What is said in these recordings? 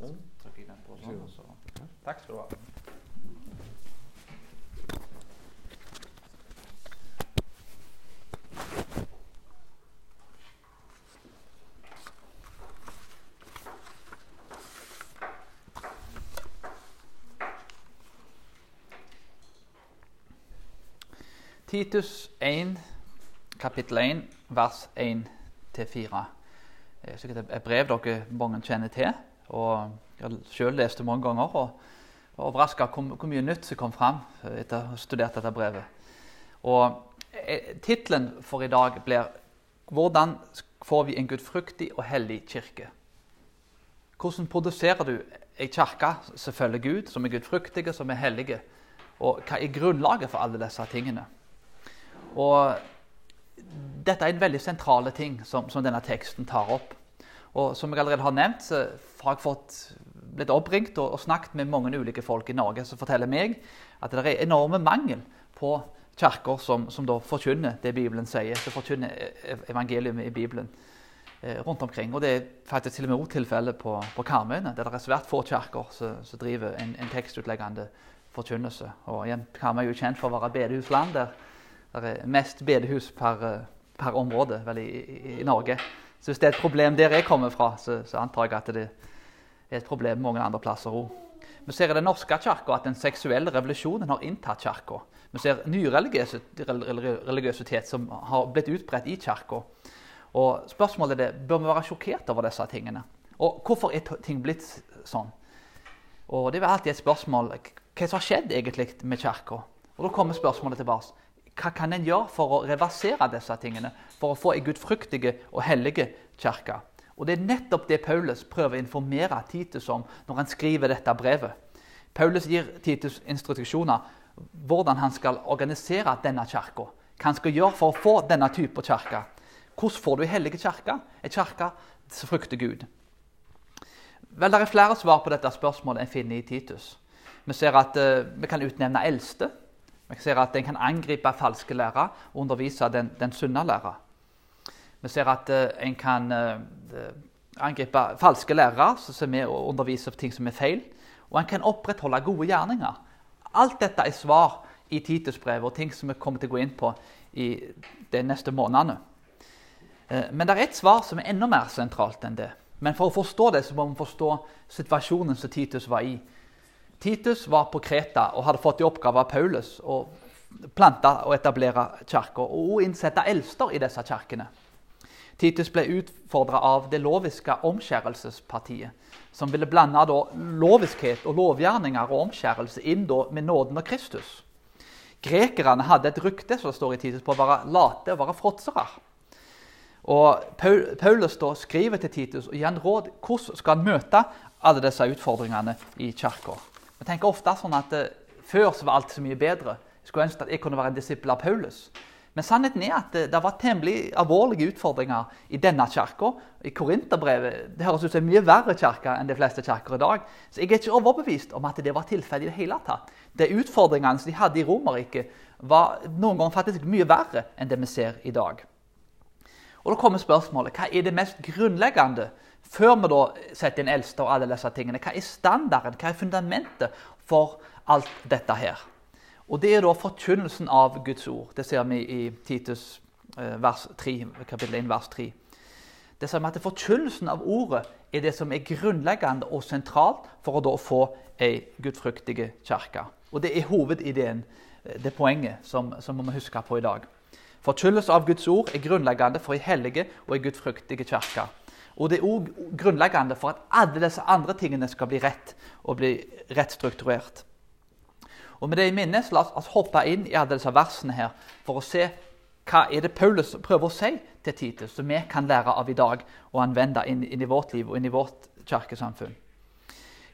Så trykker jeg den på sånn, og så. Takk skal du ha. Titus 1, kapittel 1, vers 1-4. Det er sikkert et brev dere mange kjenner til. Og Jeg har selv lest det mange ganger og var overraska hvor, mye nytt som kom fram etter å ha studert dette brevet. Og eh, Tittelen for i dag blir 'Hvordan får vi en gudfryktig og hellig kirke'? Hvordan produserer du ei kirke som følger Gud, som er gudfryktige, som er hellige? Og hva er grunnlaget for alle disse tingene? Og dette er en veldig sentrale ting som, som, denne teksten tar opp. Og som jeg allerede har nevnt, så har jeg fått, blitt oppringt og, og, snakket med mange ulike folk i Norge som forteller meg at det er enorme mangel på kirker som, som da forkynner det Bibelen sier, som forkynner evangeliet i Bibelen eh, rundt omkring. Og det er faktisk til og med også tilfellet på, på Karmøyene, der det er svært få kirker som driver en, en, tekstutleggende forkynnelse. Og igjen, Karmøy er jo kjent for å være bedehusland. der det er mest bedehus per, per område vel, i, i, i, Norge. Så hvis det er et problem der jeg kommer fra, så, så antar jeg at det er et problem mange andre plasser òg. Vi ser i Den norske kirka at den seksuelle revolusjonen har inntatt kirka. Vi ser nyreligiøsitet som har blitt utbredt i kirka. Og spørsmålet er bør vi være sjokkert over disse tingene. Og hvorfor er ting blitt sånn? Og Det er alltid et spørsmål hva som har skjedd egentlig med kirka. Og Da kommer spørsmålet tilbake. Hva kan en gjøre for å reversere disse tingene? For å få en gudfryktige og hellige kirke? Og Det er nettopp det Paulus prøver å informere Titus om når han skriver dette brevet. Paulus gir Titus instruksjoner hvordan han skal organisere denne kirka. Hva han skal gjøre for å få denne type kirke. Hvordan får du en hellig kirke? En kirke som frykter Gud. Vel, Det er flere svar på dette spørsmålet en finner i Titus. Vi ser at uh, vi kan utnevne eldste. Vi ser at en kan angripe falske lærere og undervise den, den sunne lærer. Vi ser at uh, en kan uh, angripe falske lærere som er underviser ting som er feil. Og en kan opprettholde gode gjerninger. Alt dette er svar i Titusbrevet og ting som vi kommer til å gå inn på i de neste månedene. Eh, men det er et svar som er enda mer sentralt enn det. Men for å forstå det så må vi forstå situasjonen som Titus var i. Titus var på Kreta og hadde fått i oppgave av Paulus å plante og etablere kirker og innsette eldster i disse kirkene. Titus ble utfordra av det loviske omskjærelsespartiet, som ville blande loviskhet og lovgjerninger og omskjærelse inn med nåden av Kristus. Grekerne hadde et rykte som står i Titus, på å være late og være fråtsere. Og Paulus da skriver til Titus og gir en råd hvordan skal han møte alle disse utfordringene i kirka. Vi tenker ofte sånn at uh, Før så var alt så mye bedre. Jeg skulle ønske at jeg kunne være en disippel av Paulus. Men sannheten er at det var temmelig alvorlige utfordringer i denne kirka. I Korinterbrevet det høres ut som en mye verre kirke enn de fleste kirker i dag. Så jeg er ikke overbevist om at det var tilfellet i det hele tatt. De utfordringene som de hadde i Romerriket, var noen ganger faktisk mye verre enn det vi ser i dag. Og Da kommer spørsmålet hva er det mest grunnleggende før vi da setter inn eldste og alle disse tingene. Hva er standarden, hva er fundamentet for alt dette her? Og Det er da forkynnelsen av Guds ord. Det ser vi i Titus eh, vers 3, kapittel 1, vers 3. Det ser vi at Forkynnelsen av ordet er det som er grunnleggende og sentralt for å da få ei gudfryktig kirke. Og Det er hovedideen, eh, det poenget, som, som vi må huske på i dag. Forkynnelse av Guds ord er grunnleggende for ei hellige og ei gudfryktig kirke. Og det er òg grunnleggende for at alle disse andre tingene skal bli rett og bli rett strukturert. Og Med det i minne så la oss hoppe inn i alle disse versene her for å se hva er det Paulus prøver å si til Titus, som vi kan lære av i dag og anvende inn, inn i vårt liv og inn i vårt kirkesamfunn.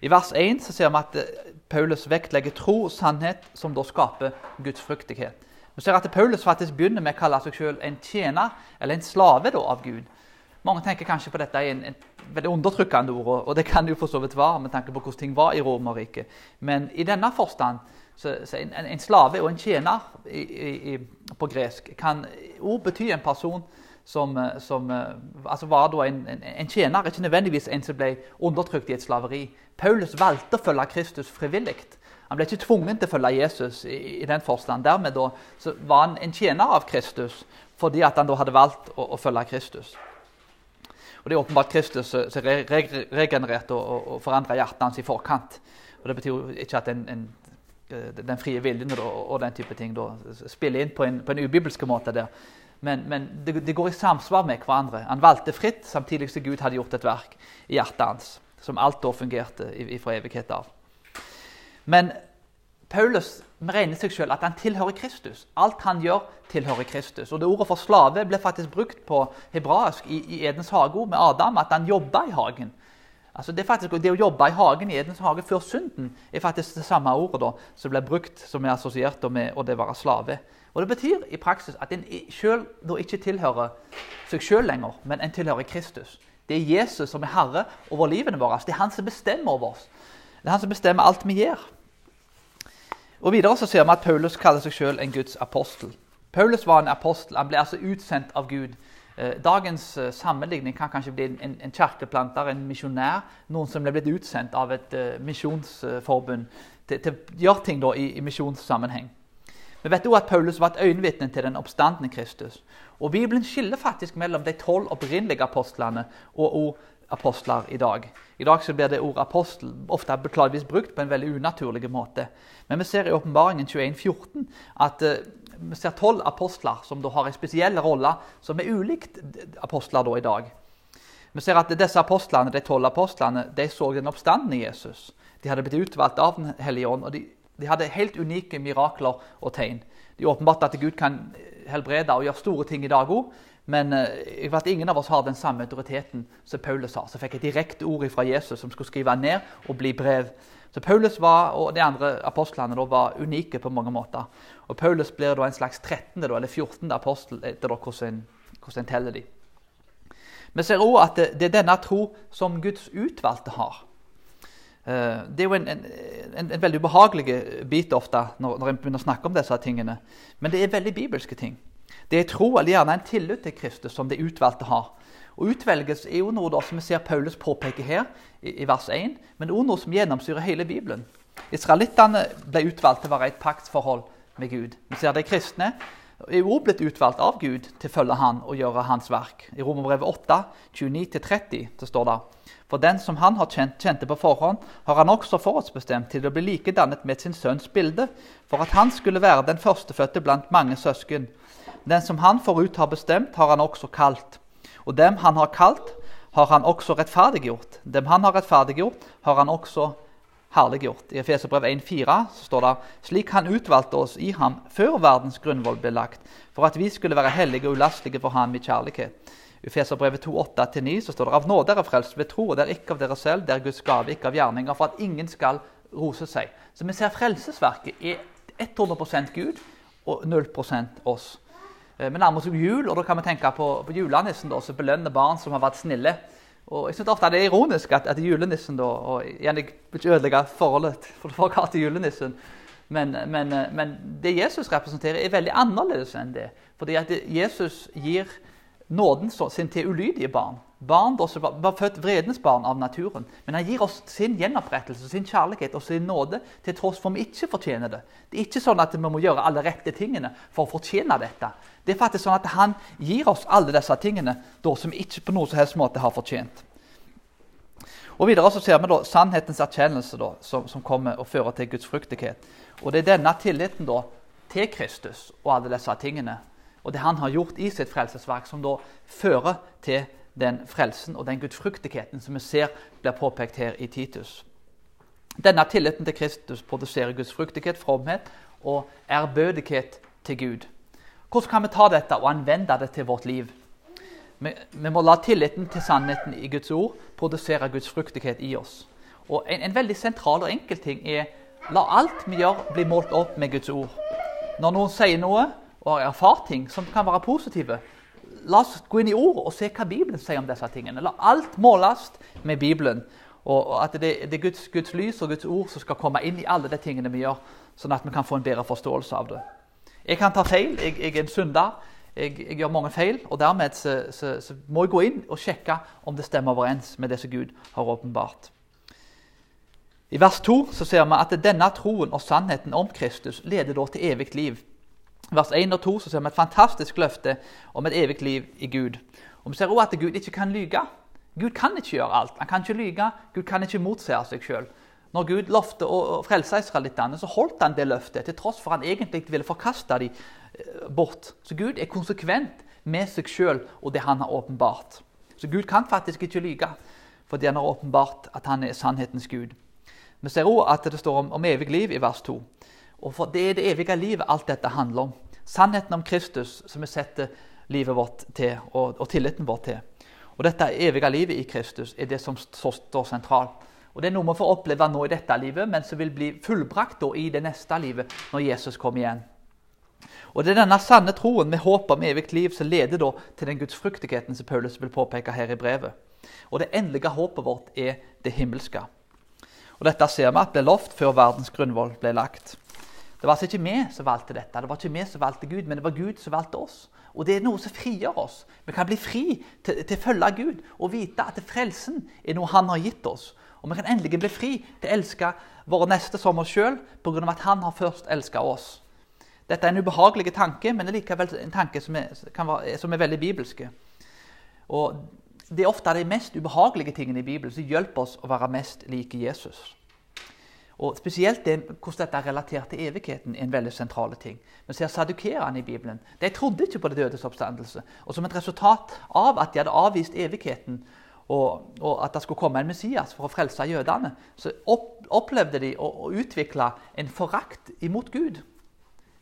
I vers 1 så ser vi at eh, Paulus vektlegger tro og sannhet, som da skaper Guds fryktighet. Vi ser at Paulus faktisk begynner med å kalle seg selv en tjener, eller en slave da, av Gud. Mange tenker kanskje på dette i en, en veldig undertrykkende ord, og det kan det jo for så vidt være med tanke på hvordan ting var i Romerriket. Men i denne forstand så, så en, en, slave og en tjener i, i, på gresk kan òg bety en person som, eh, som eh, altså var da en, en, en, tjener, ikke nødvendigvis en som ble undertrykt i et slaveri. Paulus valgte å følge Kristus frivillig. Han ble ikke tvungen til å følge Jesus i, i den forstand. Dermed da, var han en tjener av Kristus fordi han da hadde valgt å, å følge Kristus. Og Det er åpenbart Kristus som re, re, regenererte og, og, forandra hjertet hans i forkant. Og Det betyr jo ikke at en, en, den frie viljen og, og, den type ting da, spiller inn på en, på en ubibelsk måte. der. Men, men det, det, går i samsvar med hverandre. Han valgte fritt, samtidig som Gud hadde gjort et verk i hjertet hans, som alt da fungerte fra evighet av. Men Paulus regner seg selv at han tilhører Kristus. Alt han gjør, tilhører Kristus. Og det Ordet for slave ble faktisk brukt på hebraisk i, i Edens hage med Adam, at han jobba i hagen. Altså det, faktisk, det, å jobbe i hagen i Edens hage før synden er faktisk det samme ordet da, som ble brukt som er assosiert med å være slave. Og Det betyr i praksis at en selv ikke tilhører seg selv lenger, men en tilhører Kristus. Det er Jesus som er herre over livene våre. Det er han som bestemmer over oss. Det er han som bestemmer alt vi gjør. Og Videre så ser vi at Paulus kaller seg selv en Guds apostel. Paulus var en apostel. Han ble altså utsendt av Gud. Eh, dagens eh, sammenligning kan kanskje bli en, en kirkeplanter, en misjonær. Noen som ble blitt utsendt av et uh, misjonsforbund til, til, å gjøre ting da, i, i misjonssammenheng. Vi vet også at Paulus var et øyenvitne til den oppstandende Kristus. Og Bibelen skiller faktisk mellom de tolv opprinnelige apostlene og apostler i dag. I dag så blir det ordet apostel ofte beklageligvis brukt på en veldig unaturlig måte. Men vi ser i åpenbaringen 21.14 at uh, vi ser tolv apostler som da har en spesiell rolle som er ulikt apostler da i dag. Vi ser at disse apostlene, De tolv apostlene de så den oppstandende Jesus. De hadde blitt utvalgt av Den hellige ånd, og de, de hadde helt unike mirakler og tegn. Det er åpenbart at Gud kan helbrede og gjøre store ting i dag òg, men uh, at ingen av oss har den samme autoriteten som Paulus har. Så fikk jeg direkte ord fra Jesus som skulle skrive ned og bli brev. Så Paulus var, og de andre apostlene da, var unike på mange måter. Og Paulus blir da en slags 13. Da, eller 14. apostel etter da, hvordan, hvordan en teller de. Vi ser òg at det, det, er denne tro som Guds utvalgte har. Uh, det er jo en, en, en, en, veldig ubehagelig bit ofte når, når en begynner å snakke om disse tingene. Men det er veldig bibelske ting. Det er tro eller gjerne en tillit til Kristus som de utvalgte har. Og Utvelgelse er jo noe da, som vi ser Paulus påpeke her, i, i vers 1, men også noe som gjennomsyrer hele Bibelen. Israelittene ble utvalgt til å være i et paktsforhold med Gud. Vi ser de kristne er jo blitt utvalgt av Gud til å følge han og gjøre hans verk. I Romerbrevet 8, 29-30 det står det For den som han har kjent, kjente på forhånd, har han også forhåndsbestemt til å bli likedannet med sin sønns bilde, for at han skulle være den førstefødte blant mange søsken. Den som han forut har bestemt, har han også kalt. Og dem han har kalt, har han også rettferdiggjort. Dem han har rettferdiggjort, har han også herliggjort. I Efeserbrev 1,4 står det slik han utvalgte oss i ham før verdens grunnvoll ble lagt, for at vi skulle være hellige og ulastelige for ham i kjærlighet. I Efeserbrevet 2,8-9 så står det av nåde er frelst ved tro, og det er ikke av dere selv, det er Guds gave, ikke av gjerninger, for at ingen skal rose seg. Så vi ser frelsesverket er 100% Gud og 0% oss. Eh, vi nærmer oss jul, og da kan vi tenke på, på julenissen da, som belønner barn som har vært snille. Og jeg synes ofte Det er ironisk at, at julenissen da, og igjen, Jeg vil ikke ødelegge forholdet for folk har til julenissen, men, men, eh, men, det Jesus representerer, er veldig annerledes enn det. Fordi at Jesus gir nåden sin til ulydige barn. Barn som var født vredens barn av naturen. Men han gir oss sin gjenopprettelse, sin kjærlighet og sin nåde til tross for vi ikke fortjener det. Det er ikke sånn at vi må gjøre alle rette tingene for å fortjene dette. Det er faktisk sånn at han gir oss alle disse tingene da, som vi ikke på noen som helst måte har fortjent. Og Videre så ser vi da sannhetens erkjennelse da, som, som, kommer og fører til Guds fruktighet. Og Det er denne tilliten da, til Kristus og alle disse tingene og det han har gjort i sitt frelsesverk, som da fører til den frelsen og den gudfruktigheten som vi ser blir påpekt her i Titus. Denne tilliten til Kristus produserer Guds fruktighet, fromhet og ærbødighet til Gud. Hvordan kan vi ta dette og anvende det til vårt liv? Vi, vi må la tilliten til sannheten i Guds ord produsere Guds fruktighet i oss. Og en, en veldig sentral og enkel ting er la alt vi gjør, bli målt opp med Guds ord. Når noen sier noe, og har erfart ting som kan være positive. La oss gå inn i ordet og se hva Bibelen sier om disse tingene. La alt måles med Bibelen. Og at det, det er Guds, Guds, lys og Guds ord som skal komme inn i alle de tingene vi gjør, sånn at vi kan få en bedre forståelse av det. Jeg kan ta feil. Jeg, jeg er en synder. jeg, jeg, gjør mange feil, og dermed så, så, så, må jeg gå inn og sjekke om det stemmer overens med det som Gud har åpenbart. I vers 2 så ser vi at denne troen og sannheten om Kristus leder da til evig liv. Vers 1 og 2 så ser vi et fantastisk løfte om et evig liv i Gud. Og Vi ser også at Gud ikke kan lyge. Gud kan ikke gjøre alt. Han kan ikke lyge. Gud kan ikke motse seg sjøl. Når Gud lovte å frelse israelittene, så holdt han det løftet, til tross for han egentlig ville forkaste dem eh, bort. Så Gud er konsekvent med seg sjøl og det han har åpenbart. Så Gud kan faktisk ikke lyge, fordi han har åpenbart at han er sannhetens Gud. Vi ser også at det står om, om evig liv i vers 2. Og for Det er det evige livet alt dette handler om. Sannheten om Kristus som vi setter livet vårt til, og, og tilliten vår til. Og Dette evige livet i Kristus er det som står sentralt. Og Det er noe vi får oppleve nå i dette livet, men som vil bli fullbrakt i det neste livet når Jesus kommer igjen. Og Det er denne sanne troen med håp om evig liv som leder da til den gudsfryktigheten som Paulus vil påpeke her i brevet. Og Det endelige håpet vårt er det himmelske. Og Dette ser vi at ble lovt før verdens grunnvoll ble lagt. Det var altså ikke vi som valgte dette, det var ikke vi som valgte Gud, men det var Gud som valgte oss. Og det er noe som frigjør oss. Vi kan bli fri til, til å følge Gud og vite at frelsen er noe Han har gitt oss. Og vi kan endelig bli fri til å elske våre neste som oss sjøl pga. at Han har først elsket oss. Dette er en ubehagelig tanke, men det er likevel en tanke som er, være, som er veldig bibelske. Og Det er ofte de mest ubehagelige tingene i Bibelen som hjelper oss å være mest like Jesus. Og Spesielt det, hvordan dette er relatert til evigheten, er en veldig sentral ting. Vi ser sadukerene i Bibelen. De trodde ikke på det dødes oppstandelse. Og Som et resultat av at de hadde avvist evigheten, og, og at det skulle komme en Messias for å frelse jødene, så opp, opplevde de å, å, utvikle en forakt imot Gud.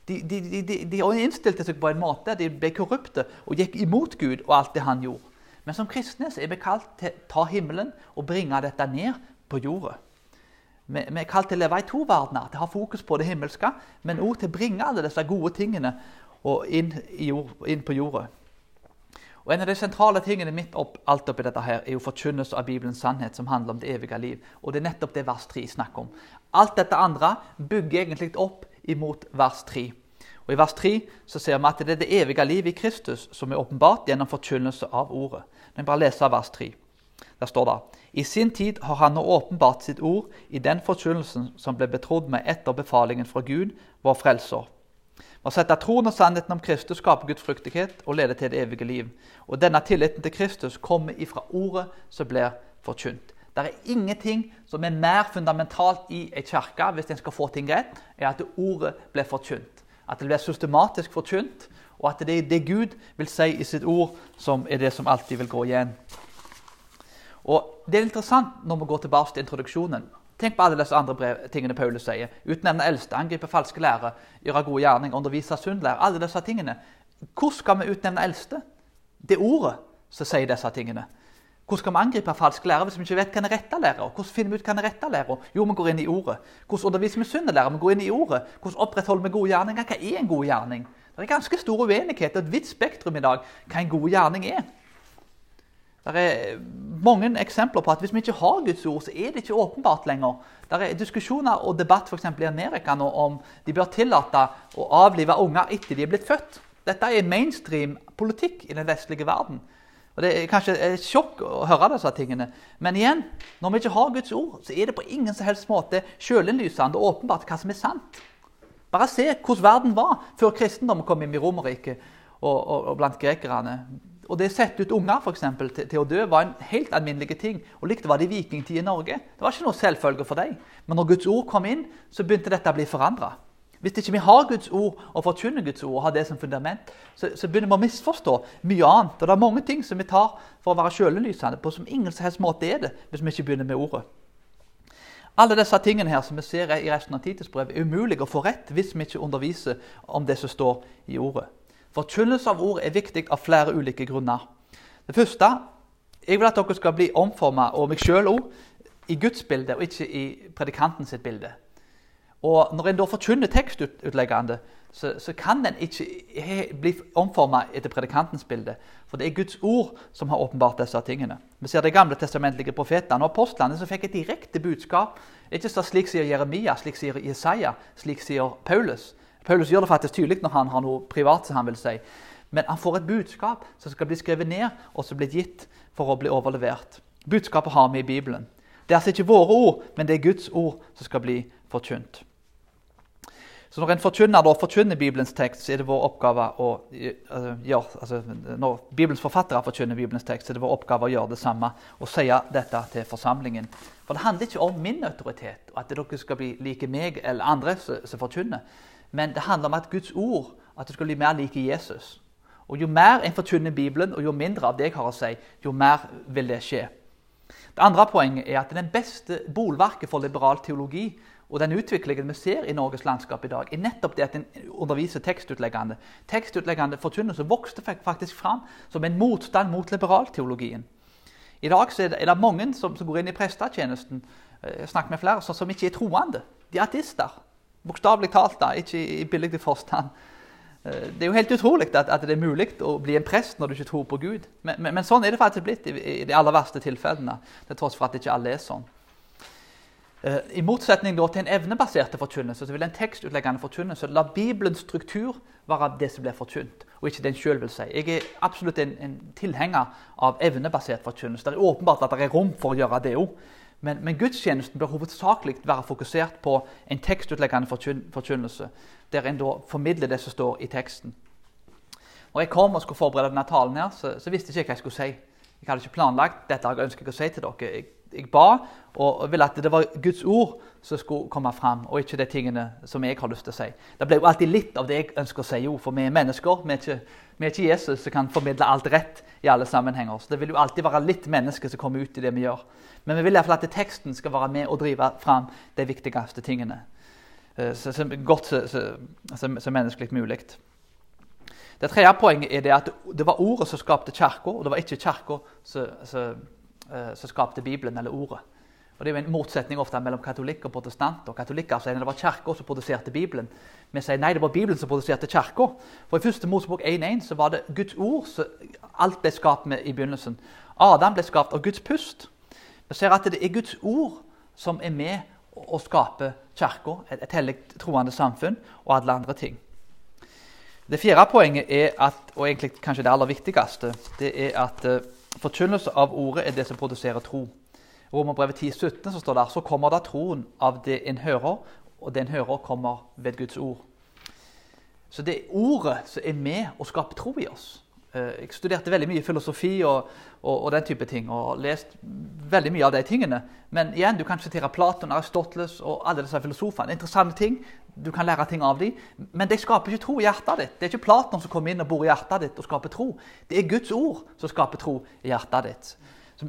De, de, de, de, innstilte seg på en måte, de ble korrupte og gikk imot Gud og alt det han gjorde. Men som kristne er vi kalt til å ta himmelen og bringe dette ned på jorda. Vi, er kalt til å leve i to verdener, til å ha fokus på det himmelske, men òg til å bringe alle disse gode tingene inn, jord, inn, på jorda. Og En av de sentrale tingene midt opp, alt oppi dette her, er jo forkynnelse av Bibelens sannhet, som handler om det evige liv. Og Det er nettopp det vers 3 snakker om. Alt dette andre bygger egentlig opp imot vers 3. Og I vers 3 så ser vi at det er det evige livet i Kristus som er åpenbart gjennom forkynnelse av ordet. Men bare leser vers 3. Der står det i sin tid har han nå åpenbart sitt ord i den forkynnelsen som ble betrodd med etter befalingen fra Gud, vår frelser. Å sette troen og sannheten om Kristus skaper Guds fruktighet og leder til det evige liv. Og denne tilliten til Kristus kommer ifra ordet som blir forkynt. Det er ingenting som er mer fundamentalt i ei kirke hvis en skal få ting rett, er at ordet blir forkynt. At det blir systematisk forkynt, og at det er det Gud vil si i sitt ord, som er det som alltid vil gå igjen. Og Det er interessant når vi går tilbake til introduksjonen. Tenk på alle disse andre brev, tingene Paulus sier. Utnevne eldste, angripe falske lærere, gjøre gode gjerninger, undervise sunn lærer, Alle disse tingene. Hvordan skal vi utnevne eldste? Det er ordet som sier disse tingene. Hvordan skal vi angripe falsk lærere hvis vi ikke vet hva er rette lærer? Hvordan finner vi ut hva er rette lærer? Jo, vi går inn i ordet. Hvordan underviser vi sunn lære? Vi går inn i ordet. Hvordan opprettholder vi gode gjerninger? Hva er en god gjerning? Det er ganske stor uenighet og et vidt spektrum i dag hva en god gjerning er. Det er mange eksempler på at hvis vi ikke har Guds ord, så er det ikke åpenbart lenger. Det er diskusjoner og debatt for i Amerika nå om de bør tillate å avlive unger etter de er blitt født. Dette er mainstream politikk i den vestlige verden. Og Det er kanskje et sjokk å høre disse tingene. Men igjen, når vi ikke har Guds ord, så er det på ingen som helst måte sjølinnlysende og åpenbart hva som er sant. Bare se hvordan verden var før kristendommen kom inn i Romerriket og, og, og blant grekerne og det å sette ut unger for eksempel, til, til, å dø var en helt alminnelig ting. Og likt var det i vikingtid i Norge. Det var ikke noe selvfølge for dem. Men når Guds ord kom inn, så begynte dette å bli forandra. Hvis ikke vi har Guds ord og forkynner Guds ord og har det som fundament, så, så, begynner vi å misforstå mye annet. Og det er mange ting som vi tar for å være sjølinnlysende, på som ingen som helst måte er det hvis vi ikke begynner med ordet. Alle disse tingene her som vi ser i resten av Titus er umulig å få rett hvis vi ikke underviser om det som står i ordet. Forkynnelse av ord er viktig av flere ulike grunner. Det første jeg vil at dere skal bli omforma, og meg sjøl òg, i Guds bilde og ikke i predikantens bilde. Og Når en da forkynner tekstutleggende, så, så, kan den ikke bli omforma etter predikantens bilde. For det er Guds ord som har åpenbart disse tingene. Vi ser de gamle testamentlige profetene og apostlene som fikk et direkte budskap. Ikke så slik sier Jeremia, slik sier Jesaja, slik sier Paulus. Paulus gjør det faktisk tydelig når han har noe privat som han vil si. Men han får et budskap som skal bli skrevet ned og som blir gitt for å bli overlevert. Budskapet har vi i Bibelen. Det er altså ikke våre ord, men det er Guds ord som skal bli forkynt. Så Når en forkynner da forkynner Bibelens tekst, så er det vår oppgave å uh, gjøre altså Når Bibelens forfattere forkynner Bibelens tekst, så er det vår oppgave å gjøre det samme og si dette til forsamlingen. For Det handler ikke om min autoritet, og at dere skal bli like meg eller andre som forkynner. Men det handler om at Guds ord at du skal bli mer like Jesus. Og Jo mer en fortynner Bibelen, og jo mindre av det jeg har å si, jo mer vil det skje. Det andre poenget er at den beste bolverket for liberal teologi og den utviklingen vi ser i Norges landskap i dag, er nettopp det at en underviser tekstutleggende. Tekstutleggende forkynnelse vokste faktisk fram som en motstand mot liberalteologien. I dag er det, mange som, går inn i prestetjenesten eh, jeg snakker med flere, som ikke er troende. De er ateister. Bokstavelig talt, da, ikke i billig forstand. Eh, det er jo helt utrolig at, at, det er mulig å bli en prest når du ikke tror på Gud. Men, men, men sånn er det faktisk blitt i, i, de aller verste tilfellene. Til tross for at ikke alle er sånn. I motsetning til en evnebasert forkynnelse så vil en tekstutleggende forkynnelse la Bibelens struktur være det som blir forkynt, og ikke det en sjøl vil si. Jeg er absolutt en, en tilhenger av evnebasert forkynnelse. Det er åpenbart at det er rom for å gjøre det òg. Men, men, gudstjenesten bør hovedsakelig være fokusert på en tekstutleggende forkynnelse, der en da formidler det som står i teksten. Når jeg kom og skulle forberede denne talen, her, så, så visste jeg ikke hva jeg skulle si. Jeg hadde ikke planlagt dette jeg ønsker å si til dere. Jeg jeg ba og ville at det var Guds ord som skulle komme fram, og ikke de tingene som jeg har lyst til å si. Det ble jo alltid litt av det jeg ønsker å si, jo, for vi er mennesker. Vi er ikke, vi er ikke Jesus som kan formidle alt rett i alle sammenhenger. Så det vil jo alltid være litt mennesker som kommer ut i det vi gjør. Men vi vil iallfall at teksten skal være med og drive fram de viktigste tingene. Eh, så, så godt så menneskelig mulig. Det tredje poenget er det at det var ordet som skapte kirka, og det var ikke kirka som Eh, som skapte Bibelen, eller Ordet. Og Det er jo en motsetning ofte mellom katolikk og protestanter. Katolikker sier det var kirka som produserte Bibelen. Vi sier nei, det var Bibelen som produserte kirka. For i første Mosebok 1.1 så var det Guds ord som alt ble skapt med i begynnelsen. Adam ble skapt av Guds pust. Vi ser at det er Guds ord som er med å skape kirka, et, et hellig troende samfunn og alle andre ting. Det fjerde poenget er at, og egentlig kanskje det aller viktigste, det er at eh, Forkynnelse av ordet er det som produserer tro. Romerbrevet 10,17 så står det så kommer da troen av det en hører, og det en hører, kommer ved Guds ord. Så det er ordet som er med å skape tro i oss. Eh, jeg studerte veldig mye filosofi og, og, og, den type ting, og lest veldig mye av de tingene. Men igjen, du kan sitere Platon, Aristoteles og alle disse filosofene. Interessante ting. Du kan lære ting av dem. Men de skaper ikke tro i hjertet ditt. Det er ikke Platon som kommer inn og bor i hjertet ditt og skaper tro. Det er Guds ord som skaper tro i hjertet ditt.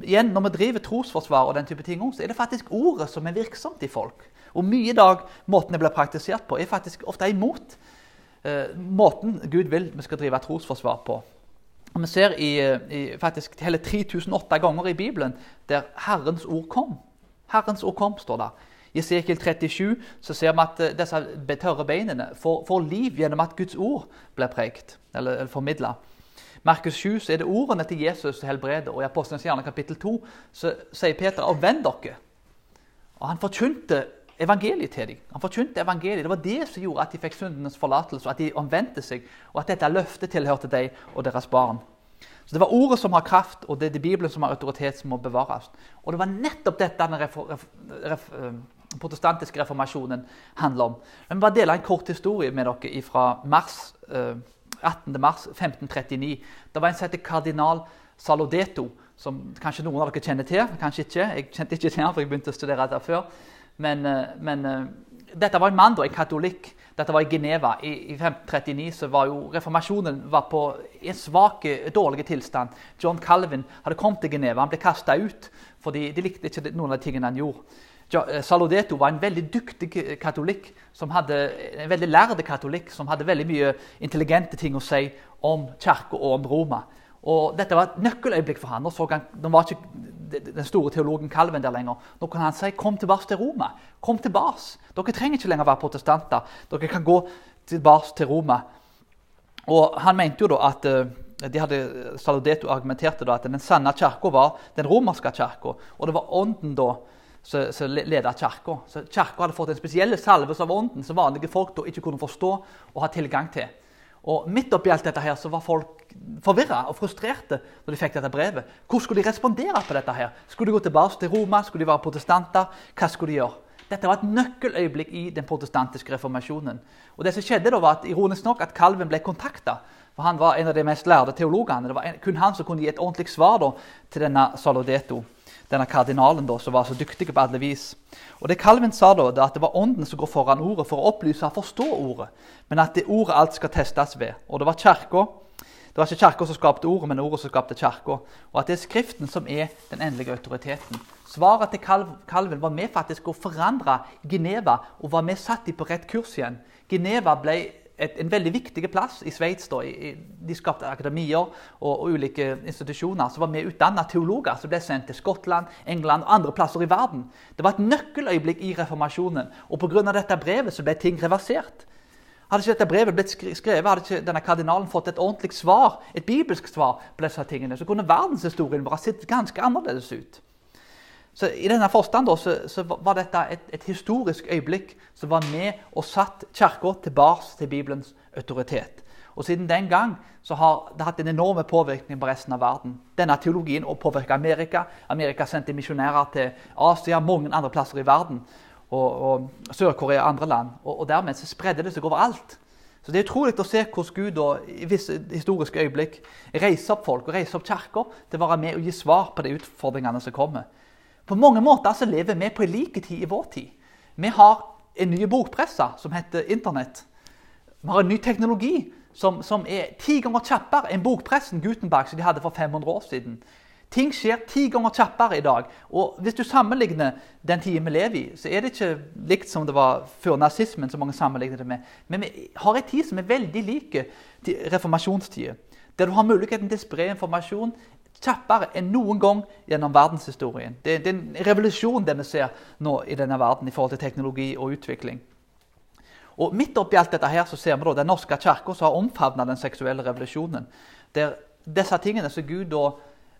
Igjen, Når vi driver trosforsvar, og den type ting, så er det faktisk ordet som er virksomt i folk. Og mye i dag, måten det blir praktisert på, er faktisk ofte imot eh, måten Gud vil vi skal drive trosforsvar på. Og Vi ser i, i faktisk hele 3008 ganger i Bibelen der Herrens ord kom. Herrens ord kom, står der. I Esekiel 37 så ser vi at eh, disse tørre beinene får, får, liv gjennom at Guds ord blir prekt, eller, eller formidla. Markus 7 så er det ordene til Jesus som helbreder. Og i Apostelens gjerne kapittel 2 så sier Peter og venn dere'. Og Han forkynte evangeliet til dem. Han forkynte evangeliet. Det var det som gjorde at de fikk syndenes forlatelse, og at de omvendte seg, og at dette løftet tilhørte dem og deres barn. Så Det var ordet som har kraft, og det er det Bibelen som har autoritet, som må bevares. Og det var nettopp dette den ref, ref, ref, eh, protestantiske reformasjonen handler om. Men bare dele en kort historie med dere fra mars, 18. Eh, mars 1539. Det var en som het kardinal Salodeto, som kanskje noen av dere kjenner til. Kanskje ikke. Jeg kjente ikke til ham, for jeg begynte å studere dette før. Men, eh, men eh, dette var en mann, da, en katolikk. Dette var i Geneva. I, i 1539 så var jo reformasjonen var på en svak, dårlig tilstand. John Calvin hadde kommet til Geneva. Han ble kasta ut fordi de likte ikke noen av de tingene han gjorde. Salodeto var en veldig dyktig katolikk, hadde, en veldig lærde katolikk som hadde veldig mye intelligente ting å si om kirka og om Roma. Og Dette var et nøkkeløyeblikk for han. Nå, han, nå var ikke den store teologen Calvin der lenger. Nå kan han si 'kom tilbake til Roma'. Kom tilbake. Dere trenger ikke lenger være protestanter. Dere kan gå tilbake til Roma. Og Han mente jo da at eh, de hadde, Saludeto argumenterte da at den sanne kirka var den romerske kirka. Og det var ånden da som leda kirka. Kirka hadde fått en spesiell salve av ånden som vanlige folk da ikke kunne forstå og ha tilgang til. Og midt oppi alt dette her så var folk forvirra og frustrerte når de fikk dette brevet. Hvordan skulle de respondere på dette? her? Skulle de gå tilbake til Roma? Skulle de være protestanter? Hva skulle de gjøre? Dette var et nøkkeløyeblikk i den protestantiske reformasjonen. Og det som skjedde da var at, ironisk nok, at Calvin ble kontakta. Han var en av de mest lærde teologene. Det var kun han som kunne gi et ordentlig svar da, til denne Salodeto denne kardinalen da, som var så dyktig på alle vis. Og det Calvin sa da, at det var Ånden som går foran ordet for å opplyse og forstå ordet, men at det ordet alt skal testes ved. Og det var kirka. Det var ikke kirka som skapte ordet, men ordet som skapte kirka. Og at det er Skriften som er den endelige autoriteten. Svaret til Calvin var med faktisk å forandre Geneva og var med satt de på rett kurs igjen. Geneva ble et, en veldig viktig plass i Sveits. De skapte akademier og, og, ulike institusjoner som var med utdanna teologer som ble sendt til Skottland, England og andre plasser i verden. Det var et nøkkeløyeblikk i reformasjonen, og pga. dette brevet så ble ting reversert. Hadde ikke dette brevet blitt skrevet, hadde ikke denne kardinalen fått et ordentlig svar, et bibelsk svar på disse tingene, så kunne verdenshistorien bare sett ganske annerledes ut. Så I denne forstand så, så, var dette et, et, historisk øyeblikk som var med og satt Kirka tilbake til Bibelens autoritet. Og Siden den gang så har det hatt en enorm påvirkning på resten av verden. Denne teologien har påvirket Amerika. Amerika sendte misjonærer til Asia, mange andre plasser i verden. Og, og Sør-Korea og andre land. Og, og, dermed så spredde det seg overalt. Så Det er utrolig å se hvordan Gud da, i visse historiske øyeblikk reiser opp folk og reiser opp kirker til å være med og gi svar på de utfordringene som kommer. På mange måter så lever vi på en like tid i vår tid. Vi har en ny bokpresse som heter Internett. Vi har en ny teknologi som, som er ti ganger kjappere enn bokpressen Gutenberg som de hadde for 500 år siden. Ting skjer ti ganger kjappere i dag. Og Hvis du sammenligner den tiden vi lever i, så er det ikke likt som det var før nazismen. som mange sammenligner det med. Men vi har en tid som er veldig like reformasjonstida. Der du har muligheten til å spre informasjon kjappere enn noen gang gjennom verdenshistorien. Det, det, er en revolusjon det vi ser nå i denne verden i forhold til teknologi og utvikling. Og Midt oppi alt dette her så ser vi da Den norske kirka som har omfavna den seksuelle revolusjonen. Der disse tingene som Gud da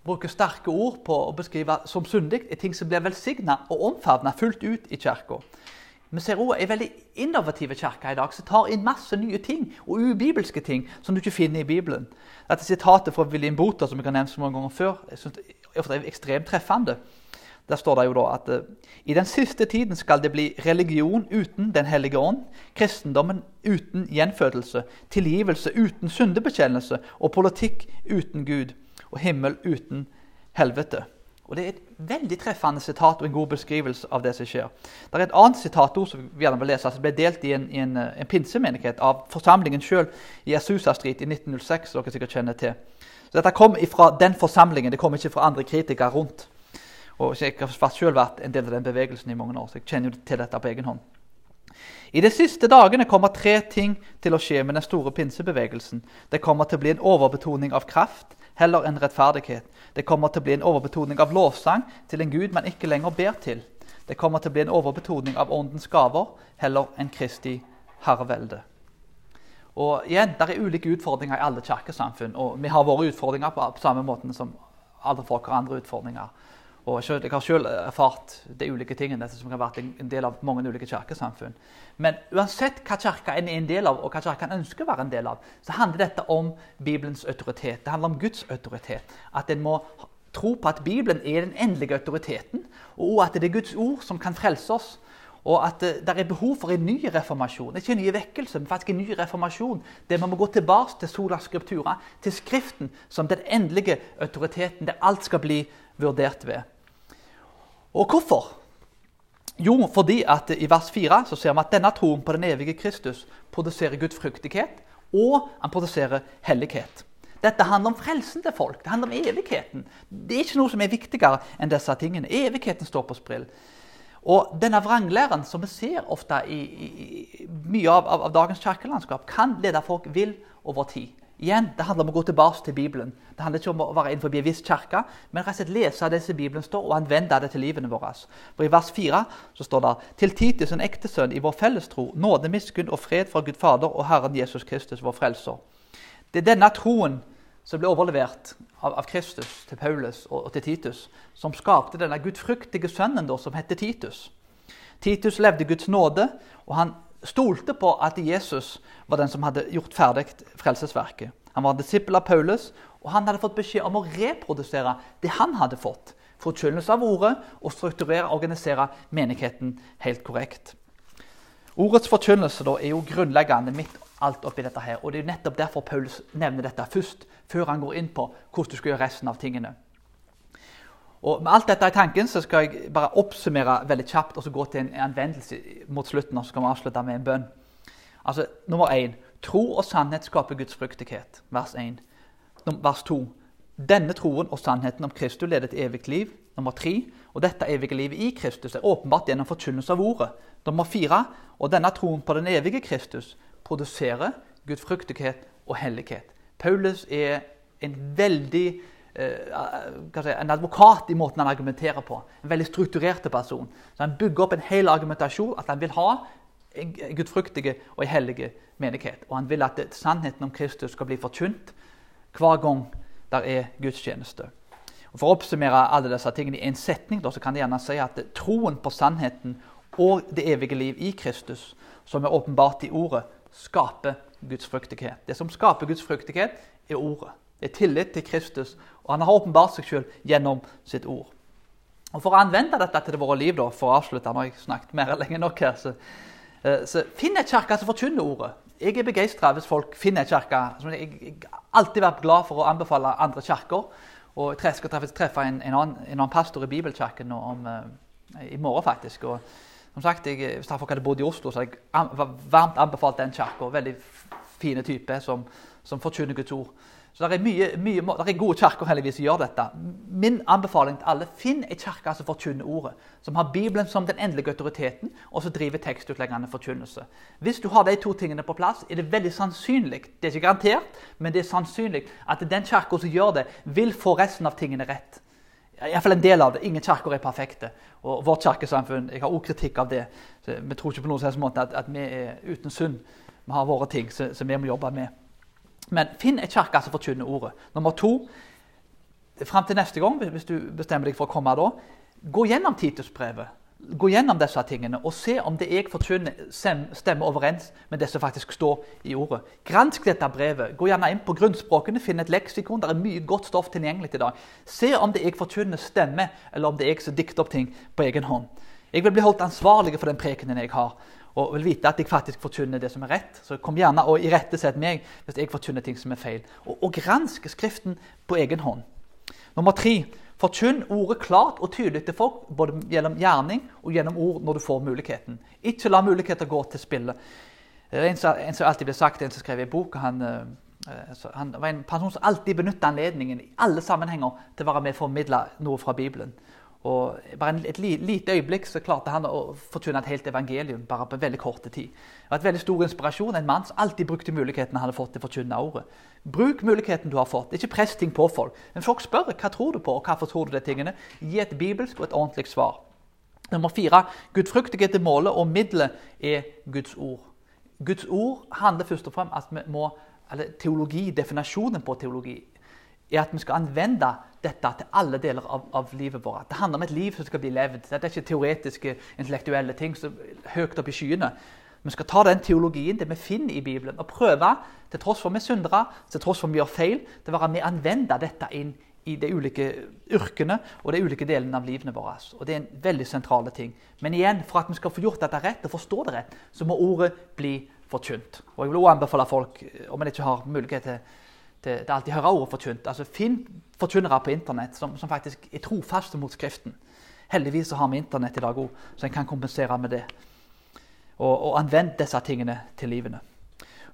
bruker sterke ord på å beskrive som syndig, er ting som blir velsigna og omfavna fullt ut i kirka. Vi ser også en veldig innovativ kirke i dag som tar inn masse nye ting og ubibelske ting som du ikke finner i Bibelen. Dette sitatet fra William Botha som jeg har nevnt så mange ganger før, jeg synes det er ekstremt treffende. Der står det jo da at i den siste tiden skal det bli religion uten Den hellige ånd, kristendommen uten gjenfødelse, tilgivelse uten syndebekjennelse og politikk uten Gud og himmel uten helvete. Og Det er et veldig treffende sitat og en god beskrivelse av det som skjer. Det er et annet sitat som vi gjerne vil lese, som ble delt i en, en, eh, en pinsemenighet av forsamlingen sjøl i Asusa Street i 1906. som dere sikkert kjenner til. Så Dette kom fra den forsamlingen, det kom ikke fra andre kritikere rundt. Og Jeg har selv vært en del av den bevegelsen i mange år, så jeg kjenner jo til dette på egen hånd. I de siste dagene kommer tre ting til å skje med den store pinsebevegelsen. Det kommer til å bli en overbetoning av kraft, heller enn rettferdighet. Det kommer til å bli en overbetoning av lovsang til en Gud man ikke lenger ber til. Det kommer til å bli en overbetoning av åndens gaver heller enn Kristi herrevelde. Og igjen, Det er ulike utfordringer i alle kirkesamfunn, og vi har våre utfordringer på, samme måte som alle folk har andre utfordringer. Og Jeg har selv erfart de ulike tingene som har vært en del av mange ulike kirkesamfunn. Men uansett hva kirka er en del av, og hva kirka ønsker å være en del av, så handler dette om Bibelens autoritet. Det handler om Guds autoritet. At en må tro på at Bibelen er den endelige autoriteten, og at det er Guds ord som kan frelse oss. Og at det er behov for en ny reformasjon. Ikke en ny vekkelse, men faktisk en ny reformasjon. Der man må gå tilbake til sola scriptura, til Skriften, som den endelige autoriteten, der alt skal bli vurdert ved. Og hvorfor? Jo, fordi at i vers 4 så ser vi at denne troen på den evige Kristus produserer gudfryktighet, og han produserer hellighet. Dette handler om frelsen til folk. Det handler om evigheten. Det er ikke noe som er viktigere enn disse tingene. Evigheten står på sprill. Og denne vranglæren som vi ser ofte i, i, i mye av, av, av dagens kirkelandskap, kan lede folk vill over tid. Igjen, Det handler om å gå tilbake til Bibelen. Det handler ikke om å være innenfor en viss kirke, men rett og slett lese det som Bibelen står, og anvende det til livene våre. For I vers 4 så står det til Titus, en ekte sønn i vår fellestro, nåde, miskunn og fred fra Gud Fader og Herren Jesus Kristus, vår frelser. Det er denne troen som ble overlevert av, av Kristus til Paulus og, og, til Titus, som skapte denne gudfryktige sønnen da, som heter Titus. Titus levde Guds nåde, og han stolte på at Jesus var den som hadde gjort ferdig frelsesverket. Han var disippel av Paulus, og han hadde fått beskjed om å reprodusere det han hadde fått. Forkynnelse av ordet og strukturere og organisere menigheten helt korrekt. Ordets forkynnelse er jo grunnleggende midt alt oppi dette her. Og det er jo nettopp derfor Paulus nevner dette først, før han går inn på hvordan du skal gjøre resten av tingene. Og Med alt dette i tanken så skal jeg bare oppsummere veldig kjapt og så gå til en anvendelse mot slutten. og så skal vi avslutte med en bønn. Altså, Nummer én tro og sannhet skaper Guds fruktighet. Vers 1. Vers 2. Denne troen og sannheten om Kristus leder til evig liv. Nummer tre. Og dette evige livet i Kristus er åpenbart gjennom forkynnelse av ordet. Nummer fire. Og denne troen på den evige Kristus produserer Guds fruktighet og hellighet. Paulus er en veldig en advokat i måten han argumenterer på. En veldig strukturert person. Så Han bygger opp en hel argumentasjon at han vil ha en gudfryktig og en hellig menighet. Og han vil at sannheten om Kristus skal bli forkynt hver gang der er gudstjeneste. Og For å oppsummere alle disse tingene i en setning så kan jeg gjerne si at troen på sannheten og det evige liv i Kristus, som er åpenbart i ordet, skaper Guds fruktighet. Det som skaper Guds fruktighet, er ordet. Det er tillit til Kristus, og han har åpenbart seg selv gjennom sitt ord. Og For å anvende dette til våre liv, da, for å avslutte når jeg snakket mer lenge nok her, så, eh, så finn en kirke som forkynner ordet. Jeg er begeistra hvis folk finner en kirke. Jeg har alltid vært glad for å anbefale andre kirker. Og jeg skal treffe en, en, annen, en annen pastor i Bibelkirken om, uh, i morgen, faktisk. Og som sagt, jeg, Hvis folk hadde bodd i Oslo, så hadde jeg varmt anbefalt den kirka. Veldig fine type som, som forkynner Guds ord. Så det er, mye, mye, det er gode kirker heldigvis som gjør dette. Min anbefaling til alle finn ei kirke som forkynner ordet. Som har Bibelen som den endelige autoriteten, og som driver tekstutleggende forkynnelse. Hvis du har de to tingene på plass, er det veldig sannsynlig det er ikke garantert, men det er sannsynlig at den kirka som gjør det, vil få resten av tingene rett. Iallfall en del av det. Ingen kirker er perfekte. Og vårt kirkesamfunn jeg har også kritikk av det. Så vi tror ikke på noen måte at, at, vi er uten synd. Vi har våre ting som vi må jobbe med. Men finn ei kirke som forkynner ordet. Nummer to, fram til neste gang, hvis du bestemmer deg for å komme da, gå gjennom Titusbrevet. Gå gjennom disse tingene og se om det jeg forkynner, stemmer overens med det som faktisk står i ordet. Gransk dette brevet. Gå gjerne inn på grunnspråkene, finn et leksikon. Det er mye godt stoff tilgjengelig i dag. Se om det jeg forkynner, stemmer, eller om det er jeg som dikter opp ting på egen hånd. Jeg vil bli holdt ansvarlig for den prekenen jeg har, og vil vite at jeg faktisk forkynner det som er rett. Så kom gjerne og irettesett meg hvis jeg forkynner ting som er feil. Og, og gransk Skriften på egen hånd. Nummer tre Forkynn ordet klart og tydelig til folk, både gjennom gjerning og gjennom ord når du får muligheten. Ikke la muligheter gå til spille. En som, en som alltid ble sagt, en som skrev i bok, han, eh, han var en person som alltid benytta anledningen i alle sammenhenger til å være med og formidle noe fra Bibelen. Og bare et lite øyeblikk så klarte han å fortune et helt evangelium bare på veldig kort tid. Det var et veldig stor inspirasjon. En mann som alltid brukte muligheten han hadde fått til å forkynne ordet. Bruk muligheten du har fått. Ikke press ting på folk. Men folk spør hva tror du på, og hvorfor tror du de tingene. Gi et bibelsk og et ordentlig svar. Nummer fire gudfryktighet er målet, og middelet er Guds ord. Guds ord handler først og fremst at vi må, eller teologi, definasjonen på teologi er at vi skal anvende dette til alle deler av, av, livet vårt. Det handler om et liv som skal bli levd. Dette er ikke teoretiske, intellektuelle ting som høyt opp i skyene. Vi skal ta den teologien, det vi finner i Bibelen, og prøve, til tross for vi er syndere, til tross for vi gjør feil, til å være med å anvende dette inn i de ulike yrkene og de ulike delene av livene våre. Og Det er en veldig sentrale ting. Men igjen, for at vi skal få gjort dette rett og forstå det rett, så må ordet bli forkynt. Og Jeg vil også anbefale folk, om en ikke har mulighet til det, alt alltid hører ordet forkynt. Altså, Finn forkynnere på internett som, som, faktisk er trofaste mot Skriften. Heldigvis har vi Internett i dag òg, så en kan kompensere med det. Og, og anvend disse tingene til livene.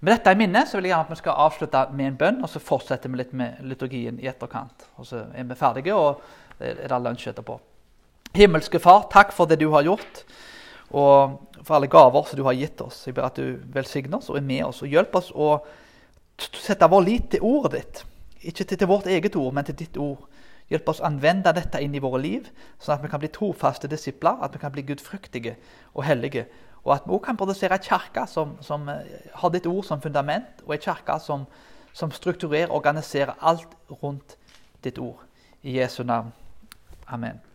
Med dette i minne så vil jeg gjerne at vi skal avslutte med en bønn, og så fortsetter vi litt med liturgien i etterkant. Og så er vi ferdige, og er det lunsj etterpå. Himmelske Far, takk for det du har gjort, og for alle gaver som du har gitt oss. Jeg ber at du velsigner oss og er med oss og hjelper oss å sette vår lit til ordet ditt. Ikke til, vårt eget ord, men til ditt ord. Hjelp oss å anvende dette inn i våre liv, sånn at vi kan bli trofaste disipler, at vi kan bli gudfryktige og hellige. Og at vi også kan produsere en kirke som, som, eh, har ditt ord som fundament, og en kirke som, som strukturerer og organiserer alt rundt ditt ord. I Jesu navn. Amen.